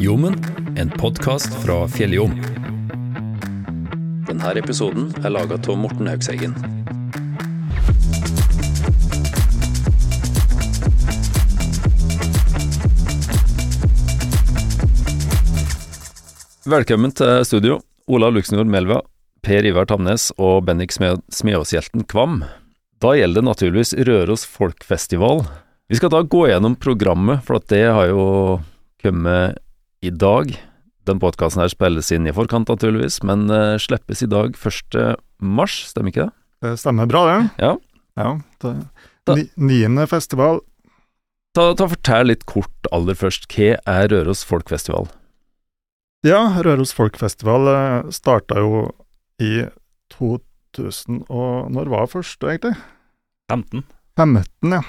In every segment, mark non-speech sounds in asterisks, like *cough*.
Jommen, en podkast fra Fjelljom. Denne episoden er laga av Morten Haugseggen. Velkommen til studio, Ola Luxnord Melva, Per Ivar Tamnes og Bennik Smeåshjelten Kvam. Da gjelder det naturligvis Røros Folkfestival. Vi skal da gå gjennom programmet, for at det har jo kommet i dag. Den podkasten her spilles inn i forkant, naturligvis, men uh, slippes i dag 1. mars, stemmer ikke det? Det stemmer bra, det. Ja. ja det, ni, niende festival. Ta, ta Fortell litt kort aller først, hva er Røros Folkfestival? Ja, Røros Folkfestival eh, starta jo i 2000 og Når var det første, egentlig? 15. 15, ja.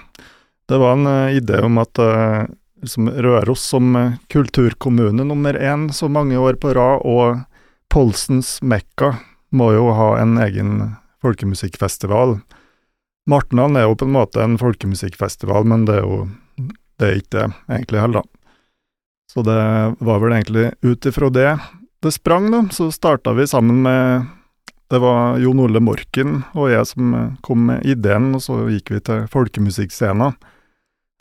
Det var en uh, idé om at uh, liksom Røros som uh, kulturkommune nummer én så mange år på rad, og Polsens Mekka må jo ha en egen folkemusikkfestival. Martnan er jo på en måte en folkemusikkfestival, men det er jo det er ikke det egentlig heller, da. Så det var vel egentlig ut ifra det det sprang, da. Så starta vi sammen med Det var Jon Ole Morken og jeg som kom med ideen, og så gikk vi til folkemusikkscena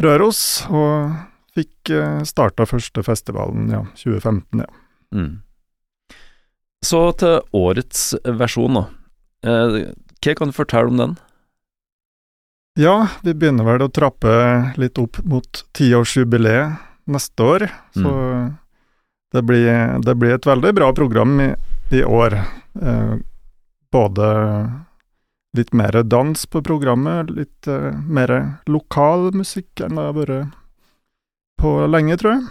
Røros, og fikk starta første festivalen, ja, 2015, ja. Mm. Så til årets versjon, da. Eh, hva kan du fortelle om den? Ja, vi begynner vel å trappe litt opp mot tiårsjubileet neste år, så mm. det, blir, det, blir, et veldig bra program i, i år. Eh, både litt mer dans på programmet, litt eh, mer lokal musikk enn det har vært på lenge, tror jeg.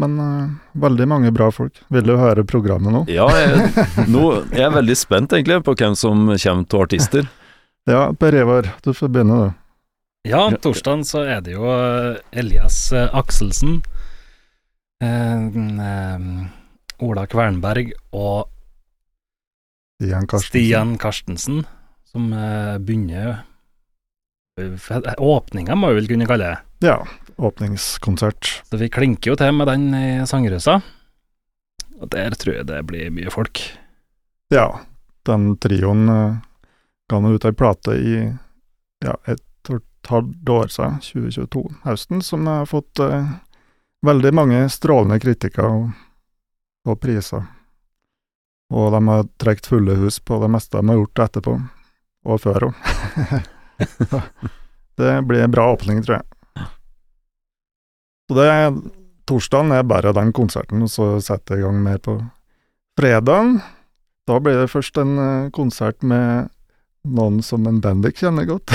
Men uh, veldig mange bra folk. Vil du høre programmet nå? Ja, jeg, *laughs* nå, jeg er veldig spent egentlig på hvem som kommer til artister. ja, Per Ivar, du får begynne, du. Ja, torsdag så er det jo Elias Akselsen, eh, Ola Kvernberg og Stian Karstensen, Stian Karstensen som eh, begynner Åpninga, må vi vel kunne kalle det. Ja, åpningskonsert. Så vi klinker jo til med den i Sangerhusa. Og der tror jeg det blir mye folk. Ja, den trioen uh, ga nå ut ei plate i ja, et og et halvt år siden, 2022, høsten, som har fått uh, veldig mange strålende kritikker og, og priser. Og de har trukket fulle hus på det meste de har gjort etterpå, og før òg. *laughs* *laughs* det blir en bra åpning, tror jeg. Så det Torsdagen er bare den konserten, og så setter jeg i gang mer på fredagen. Da blir det først en uh, konsert med noen som en Bendik kjenner godt.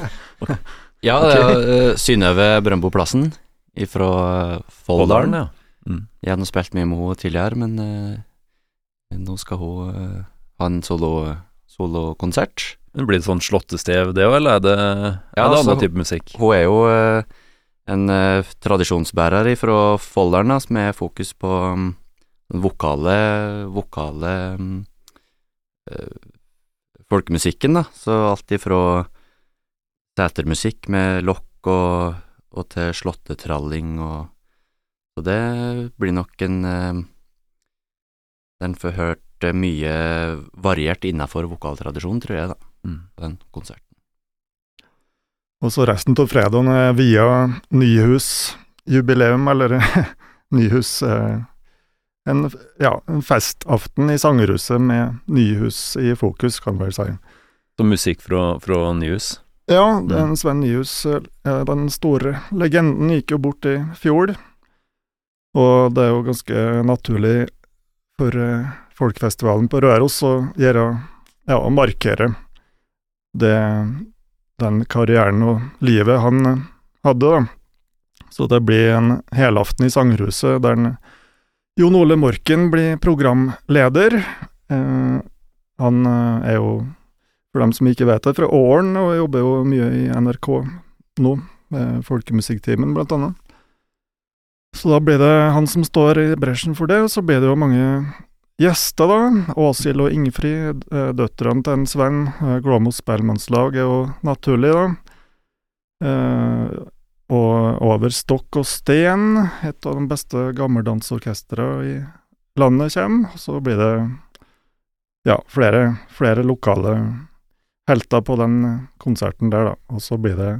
*laughs* ja, det er uh, Synnøve Brøndboplassen fra uh, Folldalen. Ja. Mm. Jeg har nå spilt mye med henne tidligere, men uh, nå skal hun uh, ha en solokonsert. Solo det blir det sånn slåttestev, det òg, eller er det, ja, er det altså, annen type musikk? Hun er jo en tradisjonsbærer fra Folldalen, med fokus på um, vokale, vokale um, folkemusikken, da. Så alt ifra setermusikk med lokk og, og til slåttetralling og Så det blir nok en eh, Den får hørt mye variert innafor vokaltradisjonen, tror jeg, da, mm. en konserten. Og så resten av fredagen er via Nyhus-jubileum, eller *laughs* Nyhus eh, en, ja, en festaften i Sangerhuset med Nyhus i fokus, kan man vel si. Så musikk fra, fra Nyhus? Ja, den Sven Nyhus, den store legenden, gikk jo bort i fjor. Og det er jo ganske naturlig for folkefestivalen på Røros å gjøre Ja, markere det den karrieren og livet han hadde, da. Så det blir en helaften i Sangerhuset der Jon Ole Morken blir programleder. Eh, han er jo, for dem som ikke vet det, fra Åren og jobber jo mye i NRK nå, med Folkemusikktimen blant annet. Så da blir det han som står i bresjen for det, og så blir det jo mange gjester, da. Åshild og Ingfrid, døtrene til en Sven. Glåmos spellemannslag er jo naturlig, da. og Over stokk og sten, et av de beste gammeldansorkestrene i landet, kommer. Så blir det ja, flere, flere lokale helter på den konserten der, da. Og så blir det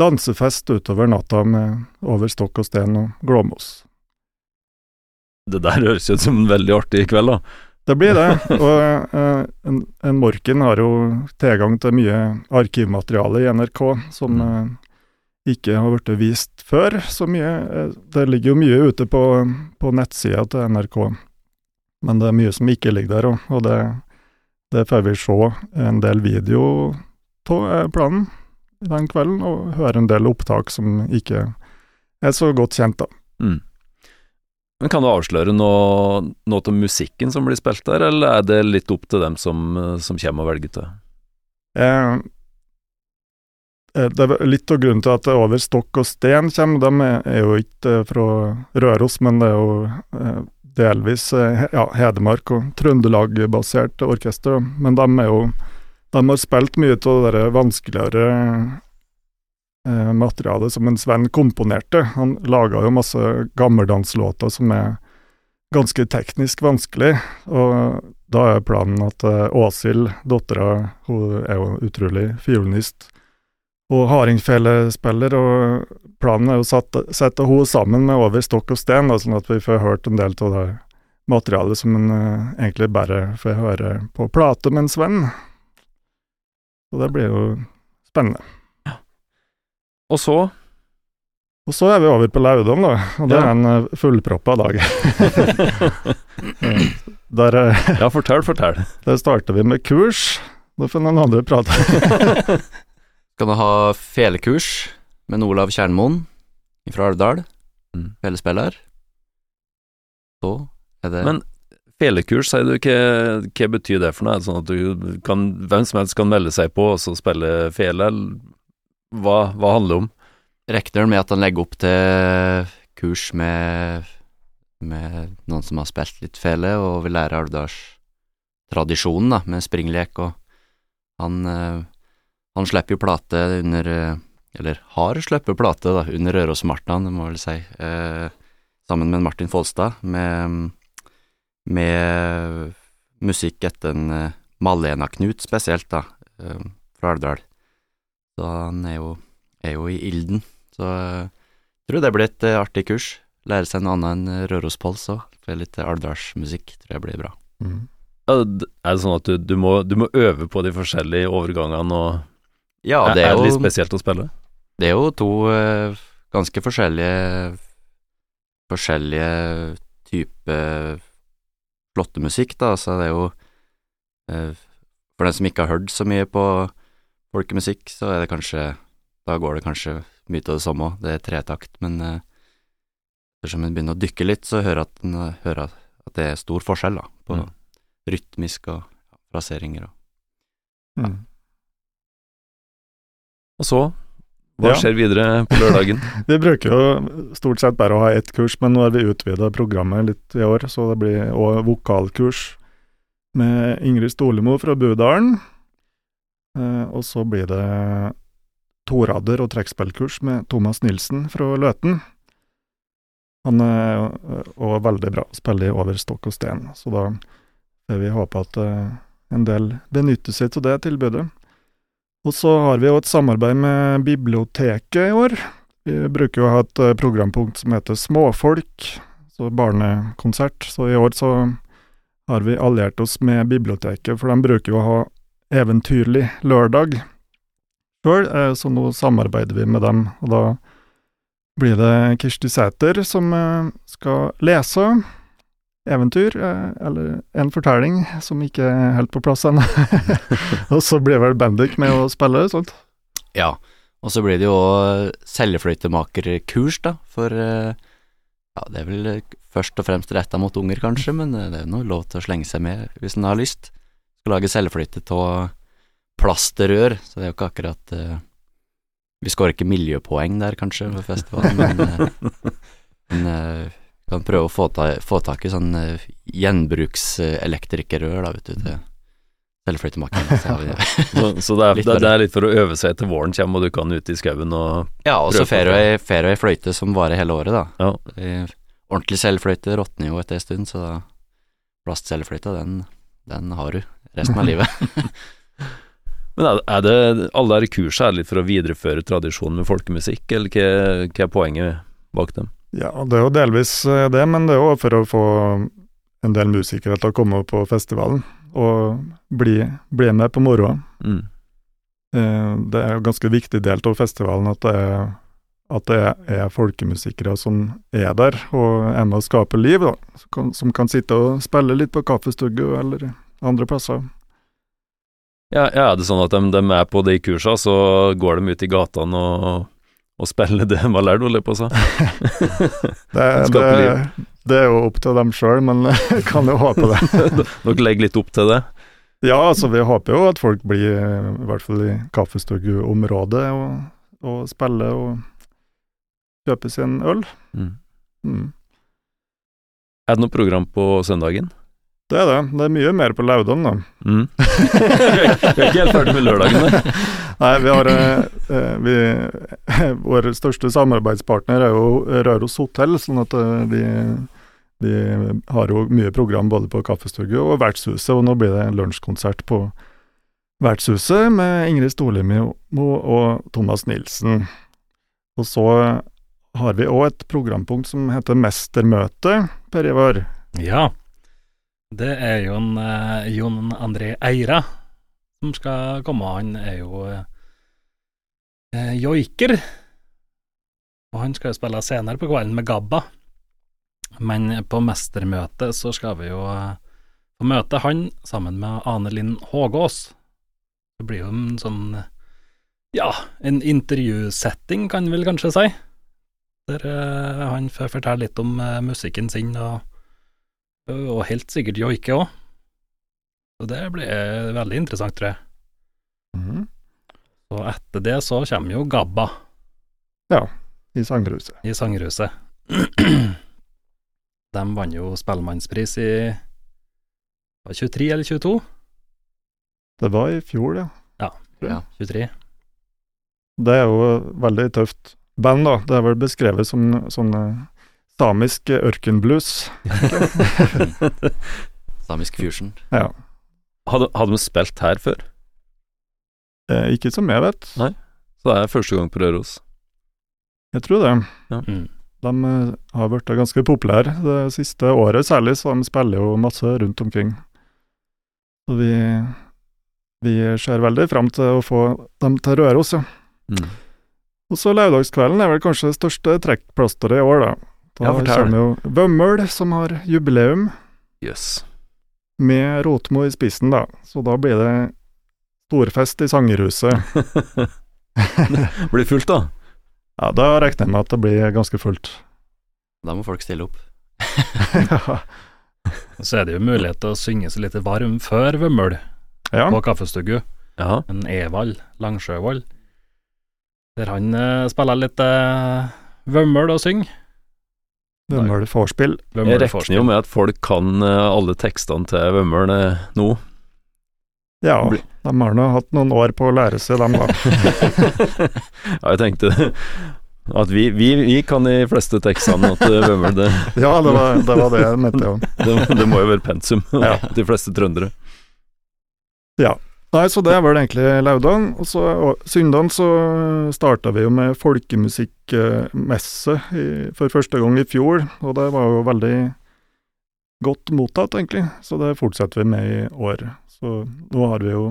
dansefest utover natta med Over stokk og sten og Glåmos. Det der høres ut som en veldig artig kveld, da. Det blir det, og uh, en, en Morken har jo tilgang til mye arkivmateriale i NRK som eh, ikke har blitt vist før så mye. Eh, Det ligger jo mye ute på, på nettsida til NRK, men det er mye som ikke ligger der, og, og det, det får vi se en del video av, planen den kvelden, og høre en del opptak som ikke er så godt kjent, da. Mm. Men kan du avsløre noe, noe til musikken som blir spilt der, eller er det litt opp til dem som, som kommer og velger til? Eh, eh, det er litt av grunnen til at det er over stokk og sten kommer. De er, jo ikke eh, fra Røros, men det er jo eh, delvis ja, Hedmark og Trøndelag-basert orkester. Men de er jo De har spilt mye av det vanskeligere eh, materialet som en Sven komponerte. Han laga jo masse gammeldanslåter som er ganske teknisk vanskelig, og da er planen at eh, Åshild, dattera, hun er jo utrolig fiolinist og hardingfelespiller, og planen er jo å sette henne sammen med Over stokk og sten, da, sånn at vi får hørt en del av det materialet som en eh, egentlig bare får høre på plate med en Sven. Så det blir jo spennende. Og så Og så er vi over på Laudom, da, og det Ja. er en eh, fullproppa dag. *laughs* Der, eh, Ja, fortell, fortell. der starter vi med kurs. Da får noen andre prate. *laughs* Skal du ha felekurs med Olav Kjernmoen fra Alvdal, Mm. felespiller. Så er det Men Felekurs, sier du, hva, hva betyr det for noe? Er det sånn at du kan, hvem som helst kan melde seg på og så spille fele, hva, hva handler det om? Rekner med at han legger opp til kurs med, med noen som har spilt litt fele, og vil lære Alvdalstradisjonen, da, med springlek, og han, eh, han slipper jo plate under eh, Eller har sluppet plate da, under Rørosmartnan, må vel si, eh, sammen med Martin Folstad, med, med musikk etter en eh, Malena-Knut spesielt, da, fra Alvdal. Så han er jo, er jo i ilden. Så jeg tror det blir et eh, artig kurs. Lære seg noe annet enn Rørospols òg. Få litt Alvdalsmusikk, tror jeg blir bra. Ja, Er det sånn at du, du, må, du må øve på de forskjellige overgangene, og Ja, det er er det litt jo, spesielt å spille? det er jo to uh, ganske forskjellige Forskjellige typer flottemusikk, da, så det er jo uh, For den som ikke har hørt så mye på folkemusikk, så er det kanskje Da går det kanskje mye av det samme òg. Det er tretakt, men eh, ettersom en begynner å dykke litt, så hører at en eh, hører at det er stor forskjell, da, på Mm. rytmisk og ja, fraseringer og Mm. Og så, hva Ja. skjer videre på lørdagen? *laughs* Vi bruker jo stort sett bare å ha ett kurs, men nå har vi utvida programmet litt i år, så det blir òg vokalkurs med Ingrid Stolemo fra Budalen. Eh, og så blir det torader og trekkspillkurs med Thomas Nilsen fra Løten. Han er òg veldig bra, spiller over stokk og sten, så da får vi håpe at eh, en del benytter seg av det tilbudet. Og så har vi jo et samarbeid med biblioteket i år. Vi bruker jo å ha et eh, programpunkt som heter Småfolk, så barnekonsert. Så i år så har vi alliert oss med biblioteket, for de bruker jo å ha Eventyrlig lørdag sjøl, eh, så nå samarbeider vi med dem. Og da blir det Kirsti Sæter som eh, skal lese eventyr, eh, eller en fortelling som ikke er helt på plass ennå. *laughs* og så blir vel Bendik med å spille, sant? Ja, og så blir det jo seljefløytemakerkurs, da, for ja, det er vel først og fremst retta mot unger, kanskje, men det er jo noe lov til å slenge seg med hvis en har lyst. Skal lage selvflyttet av plasterrør, så det er jo ikke akkurat uh, Vi skårer ikke miljøpoeng der, kanskje, ved festivalen, men, eh, *laughs* men uh, kan prøve å få, ta, få tak i sånn uh, gjenbrukselektrikerrør, da, vet du, til Selvfløytemaker. Så har vi det. *laughs* Så, så det, er, det, det er litt for å øve seg til våren kommer, og du kan ut i skauen og Ja, og så på får du ei fløyte som varer hele året, da. Ja. Ordentlig selvfløyte råtner jo etter en stund, så plastselvfløyta, den, den har du resten av livet. *laughs* Men er, det alle disse kursene er litt for å videreføre tradisjonen med folkemusikk, eller hva, hva er poenget bak dem? Ja, det er jo delvis eh, det, men det er jo for å få en del musikere til å komme på festivalen og bli, bli med på moroa. Mm. Eh, Det er jo en ganske viktig del av festivalen at det er, at det er folkemusikere som er der og er med å skape liv, da. Som kan, som kan sitte og spille litt på kaffestugge eller andre plasser. Ja, ja, er det sånn at de, de er på de kursene, så går de ut i gatene og, og spiller det de har lært, holder jeg på å si? *laughs* Det, *laughs* det, det er jo opp til dem sjøl, men jeg *laughs* kan jo håpe det. Dere legger litt opp til det? Ja, altså vi håper jo at folk blir, i hvert fall i kaffestugeområdet, og, og spiller og kjøper seg en øl. Mm. Mm. Er det noe program på søndagen? Det er det. Det er mye mer på Laudan, da. Mm. *laughs* vi er ikke helt ferdig med lørdagen, da. *laughs* Nei, vi har eh, eh, vi, *laughs* Vår største samarbeidspartner er jo Røros hotell, sånn at eh, vi, vi har jo mye program både på Kaffestugu og Vertshuset, og nå blir det en lunsjkonsert på Vertshuset med Ingrid Storlimi og Thomas Nilsen. Og så har vi òg et programpunkt som heter Mestermøte, Per Ivar. Ja. Det er jo en eh, Jon André Eira som skal komme. Han er jo eh, joiker. Og han skal jo spille senere på kvelden med Gabba. Men på mestermøtet så skal vi jo eh, møte han sammen med Ane Linn Hågås. Det blir jo en sånn ja, en intervjusetting, kan vi vel kanskje si. Der uh, han får fortelle litt om uh, musikken sin, og, og helt sikkert joike òg. Så det blir eh, veldig interessant, tror jeg. Mm. Og etter det så kommer jo Gabba Ja, I Sangruset. i Sangerhuset. *clears throat* De vant jo Spellemannspris i var det 23 eller 22? Det var i fjor, ja. Ja. 23. Det er jo veldig tøft band, da. Det er vel beskrevet som sånn eh, samisk ørkenblues. *laughs* Samisk fusion. Ja. Hadde, hadde de spilt her før? Eh, ikke som jeg vet. Nei. Så det er første gang på Røros. Jeg tror det. Mm. De eh, har blitt ganske populære det siste året særlig, så de spiller jo masse rundt omkring. Så vi, vi ser veldig fram til å få dem til Røros, ja. Mm. Og så lørdagskvelden er vel kanskje det største trekkplasteret i år, da. Da Ja, kommer jo Vømmøl, som har jubileum, Jøss. med Rotmo i spissen, da. Så da blir det storfest i Sangerhuset. *laughs* Blir fullt, da. *laughs* Ja, da regner jeg med at det blir ganske fullt. Da må folk stille opp. *laughs* ja. Så er det jo mulighet til å synge seg litt varm før Vømmøl ja. på kaffestugu. Ja. En Evald Langsjøvold. Der han uh, spiller litt uh, Vømmøl og synger. Vømmøl vorspiel. Jeg regner jo med at folk kan eh, alle tekstene til Vømmøl nå. Ja, de har nå hatt noen år på å lære seg dem, da. *laughs* ja, jeg tenkte at vi, vi, vi kan de fleste tekstene at eh, Vømmøl, det, *laughs* Ja, det var det, var det jeg mente, ja. *laughs* det, det må jo være pensum. Ja. De fleste trøndere. Nei, så det er vel egentlig Laudan. Og så søndagen så starta vi jo med folkemusikkmesse for første gang i fjor, og det var jo veldig godt mottatt, egentlig. Så det fortsetter vi med i år. Så nå har vi jo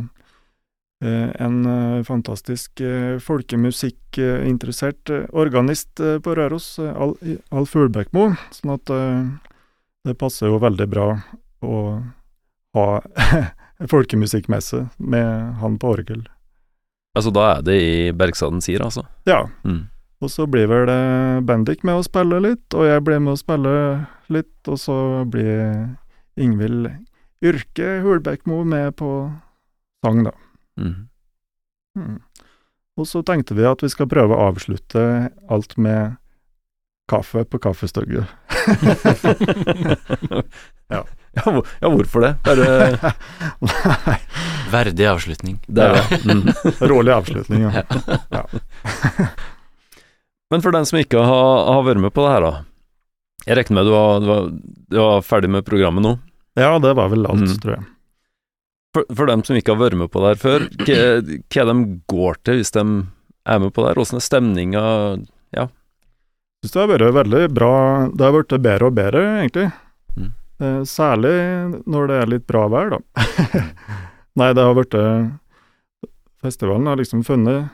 eh, en eh, fantastisk eh, folkemusikkinteressert organist på Røros, Al Alf Hulbekmo, sånn at det passer jo veldig bra å ha *laughs* folkemusikkmesse med han på orgel. Altså, da er det i Bergsaden sier, altså. Ja, Mm. og så blir vel eh, Bendik med å spille litt, og jeg blir med å spille litt, og så blir Ingvild Yrke Hulbekmo med på sang, da. Mm. Mm. Og så tenkte vi at vi skal prøve å avslutte alt med kaffe på kaffestugget. *laughs* *laughs* ja. Ja, hvor- ja, hvorfor det? Bare *laughs* Nei, Verdig avslutning. Det er det. Mm. *laughs* Rolig avslutning. Ja. Men for den som ikke har, har vært med på det her, da. Jeg regner med du var, du, var, du var ferdig med programmet nå? ja, det var vel alt, Mm. tror jeg. For, for dem som ikke har vært med på det her før, hva er de går til hvis de er med på det her? Åssen er stemninga? Syns det har vært veldig bra Det har blitt bedre og bedre, egentlig. Eh, særlig når det er litt bra vær, da. *laughs* Nei, det har blitt Festivalen har liksom funnet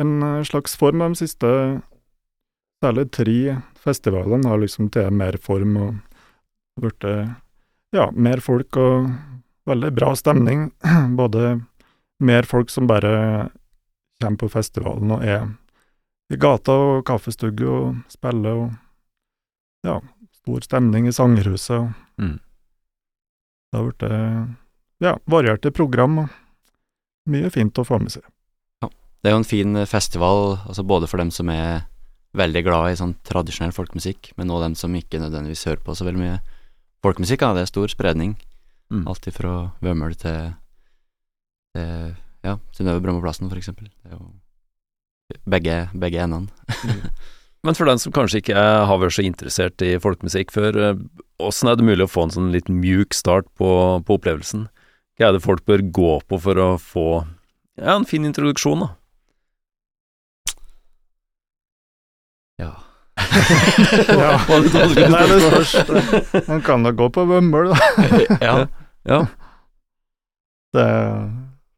en eh, slags form de siste Særlig tre festivalene har liksom tatt mer form og blitt Ja, mer folk og veldig bra stemning. *clears throat* Både mer folk som bare kommer på festivalen og er i gata og kaffestugge og spiller og ja, stor stemning i sangerhuset. Og Mm. Det har blitt ja, varierte program og mye fint å få med seg. Det er jo en fin festival, altså både for dem som er veldig glad i sånn tradisjonell folkemusikk, men også dem som ikke nødvendigvis hører på så veldig mye folkemusikk. Ja. Det er stor spredning. Mm. Alt ifra Vømmøl til, til ja, Synnøve Brømmeplassen, for eksempel. Det er jo begge, begge endene. *laughs* Men for den som kanskje ikke er, har vært så interessert i folkemusikk før, eh, åssen er det mulig å få en sånn litt mjuk start på, på opplevelsen? Hva er det folk bør gå på for å få ja, en fin introduksjon, da? Ja. *laughs* Ja. Nei, det spørs. Man kan da gå på Bumble, da. *laughs* ja. Ja. Det,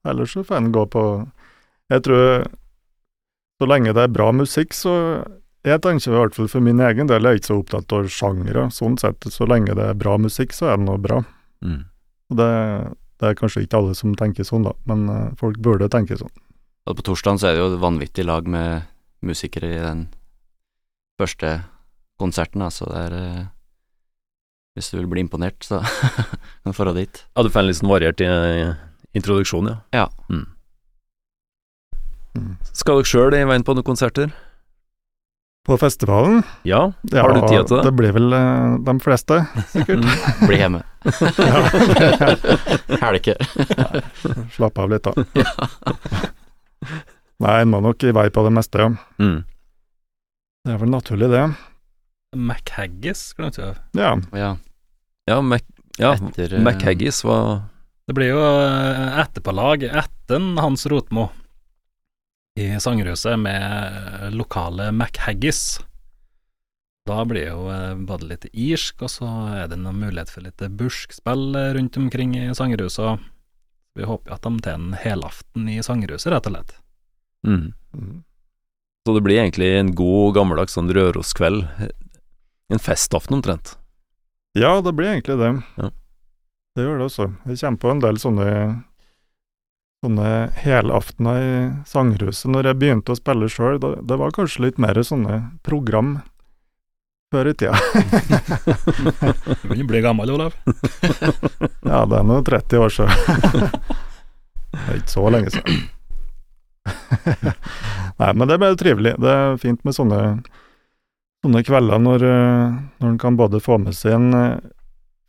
ellers så får en gå på Jeg tror så lenge det er bra musikk, så Jeg tenker i hvert fall for min egen del, jeg er ikke så opptatt av sjangere. Sånn sett, så lenge det er bra musikk, så er det noe bra. Mm. Og det, det er kanskje ikke alle som tenker sånn, da, men uh, folk burde tenke sånn. Og på torsdagen så er det jo et vanvittig lag med musikere i den første konserten, altså. så det er uh, Hvis du vil bli imponert, så *laughs* kan du dra dit. Ja, du får en litt sånn variert I introduksjon, ja. Ja. Mm. Mm. Skal dere sjøl i veien på noen konserter? På festivalen Ja, ja, Har du tid til det? Det blir vel uh, de fleste, sikkert. *laughs* Mm. Bli hjemme. *laughs* Ja. Helge. *laughs* Slapp av litt, da. Nei, en må nok i vei på det meste, ja. Mm. Det er vel naturlig, det. McHaggis, kan du si. Ja. Ja, Ja, Mac, ja etter MacHaggis McHaggis var Det blir jo eh, etterpålag etter Hans Rotmo i Sangerhuset med lokale MacHaggis. Da blir jo eh, både litt irsk, og så er det noen mulighet for litt buskspill eh, rundt omkring i Sangerhuset. Vi håper at de tar en helaften i Sangerhuset, rett og slett. mm. Mm. Så det blir egentlig en god, gammeldags sånn Røroskveld. En festaften omtrent. Ja, det blir egentlig det. Ja. Det gjør det også. Jeg kommer på en del sånne Sånne helaftener i Sanghuset. når jeg begynte å spille sjøl. Det, var kanskje litt mer sånne program før i tida. *laughs* Du begynner å bli gammel, Olav. *laughs* ja, det er nå 30 år siden. det er ikke så lenge siden. *laughs* Nei, men det ble trivelig. Det er fint med sånne, sånne kvelder når, eh, når en kan både få med seg en eh,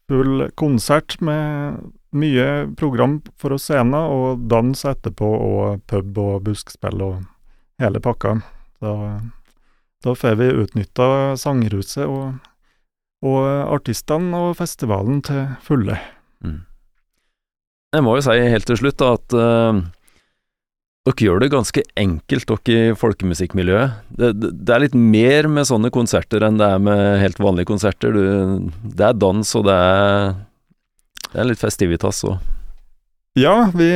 full konsert med mye program for scener, og dans etterpå, og pub og buskspill og hele pakka. Da, da får vi utnytta Sangruset og, og artistene og festivalen til fulle. Mm. Jeg må jo si helt til slutt da, at uh dere gjør det ganske enkelt, dere i folkemusikkmiljøet. Det, det, det er litt mer med sånne konserter enn det er med helt vanlige konserter. Du, det er dans, og det er, det er litt festivitas òg. Ja, vi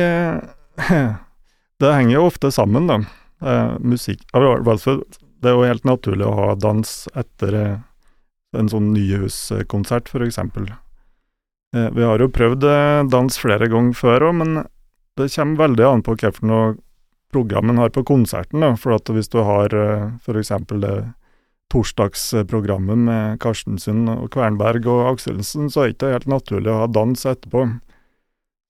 *laughs* Det henger jo ofte sammen, da. Eh, musikk fall, Det er jo helt naturlig å ha dans etter eh, en sånn nyhuskonsert, for eksempel. Eh, vi har jo prøvd dans flere ganger før òg, men det kommer veldig an på hvilket program en har på konserten. da, for Hvis du har for eksempel det torsdagsprogrammet med Karstensen og Kvernberg og Akselsen, så er det ikke helt naturlig å ha dans etterpå.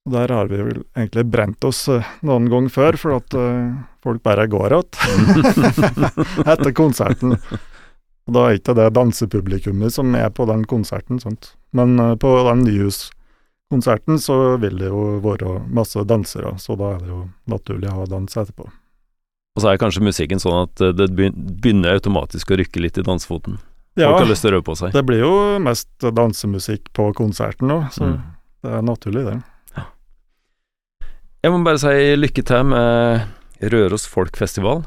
Der har vi vel egentlig brent oss eh, noen ganger før, for at eh, folk bare går igjen *laughs* etter konserten. Og da er ikke det dansepublikummet som er på den konserten, sant. Men eh, på den konserten, så vil det jo være masse dansere, så da er det jo naturlig å ha dans etterpå. Og så er kanskje musikken sånn at eh, det begynner automatisk å rykke litt i dansefoten. Ja, Folk har lyst til å røre på seg. det blir jo mest dansemusikk på konserten nå, så Mm. det er naturlig, det. Jeg må bare si lykke til med Røros Folkfestival.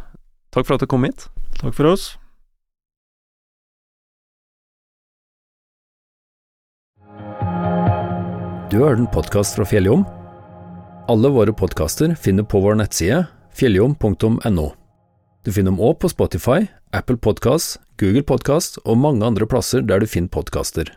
Takk for at du kom hit. Takk for oss. Du har hørt en podkast fra Fjelljom. Alle våre podkaster finner på vår nettside fjelljom.no. Du finner dem òg på Spotify, Apple Podkast, Google Podkast og mange andre plasser der du finner podkaster.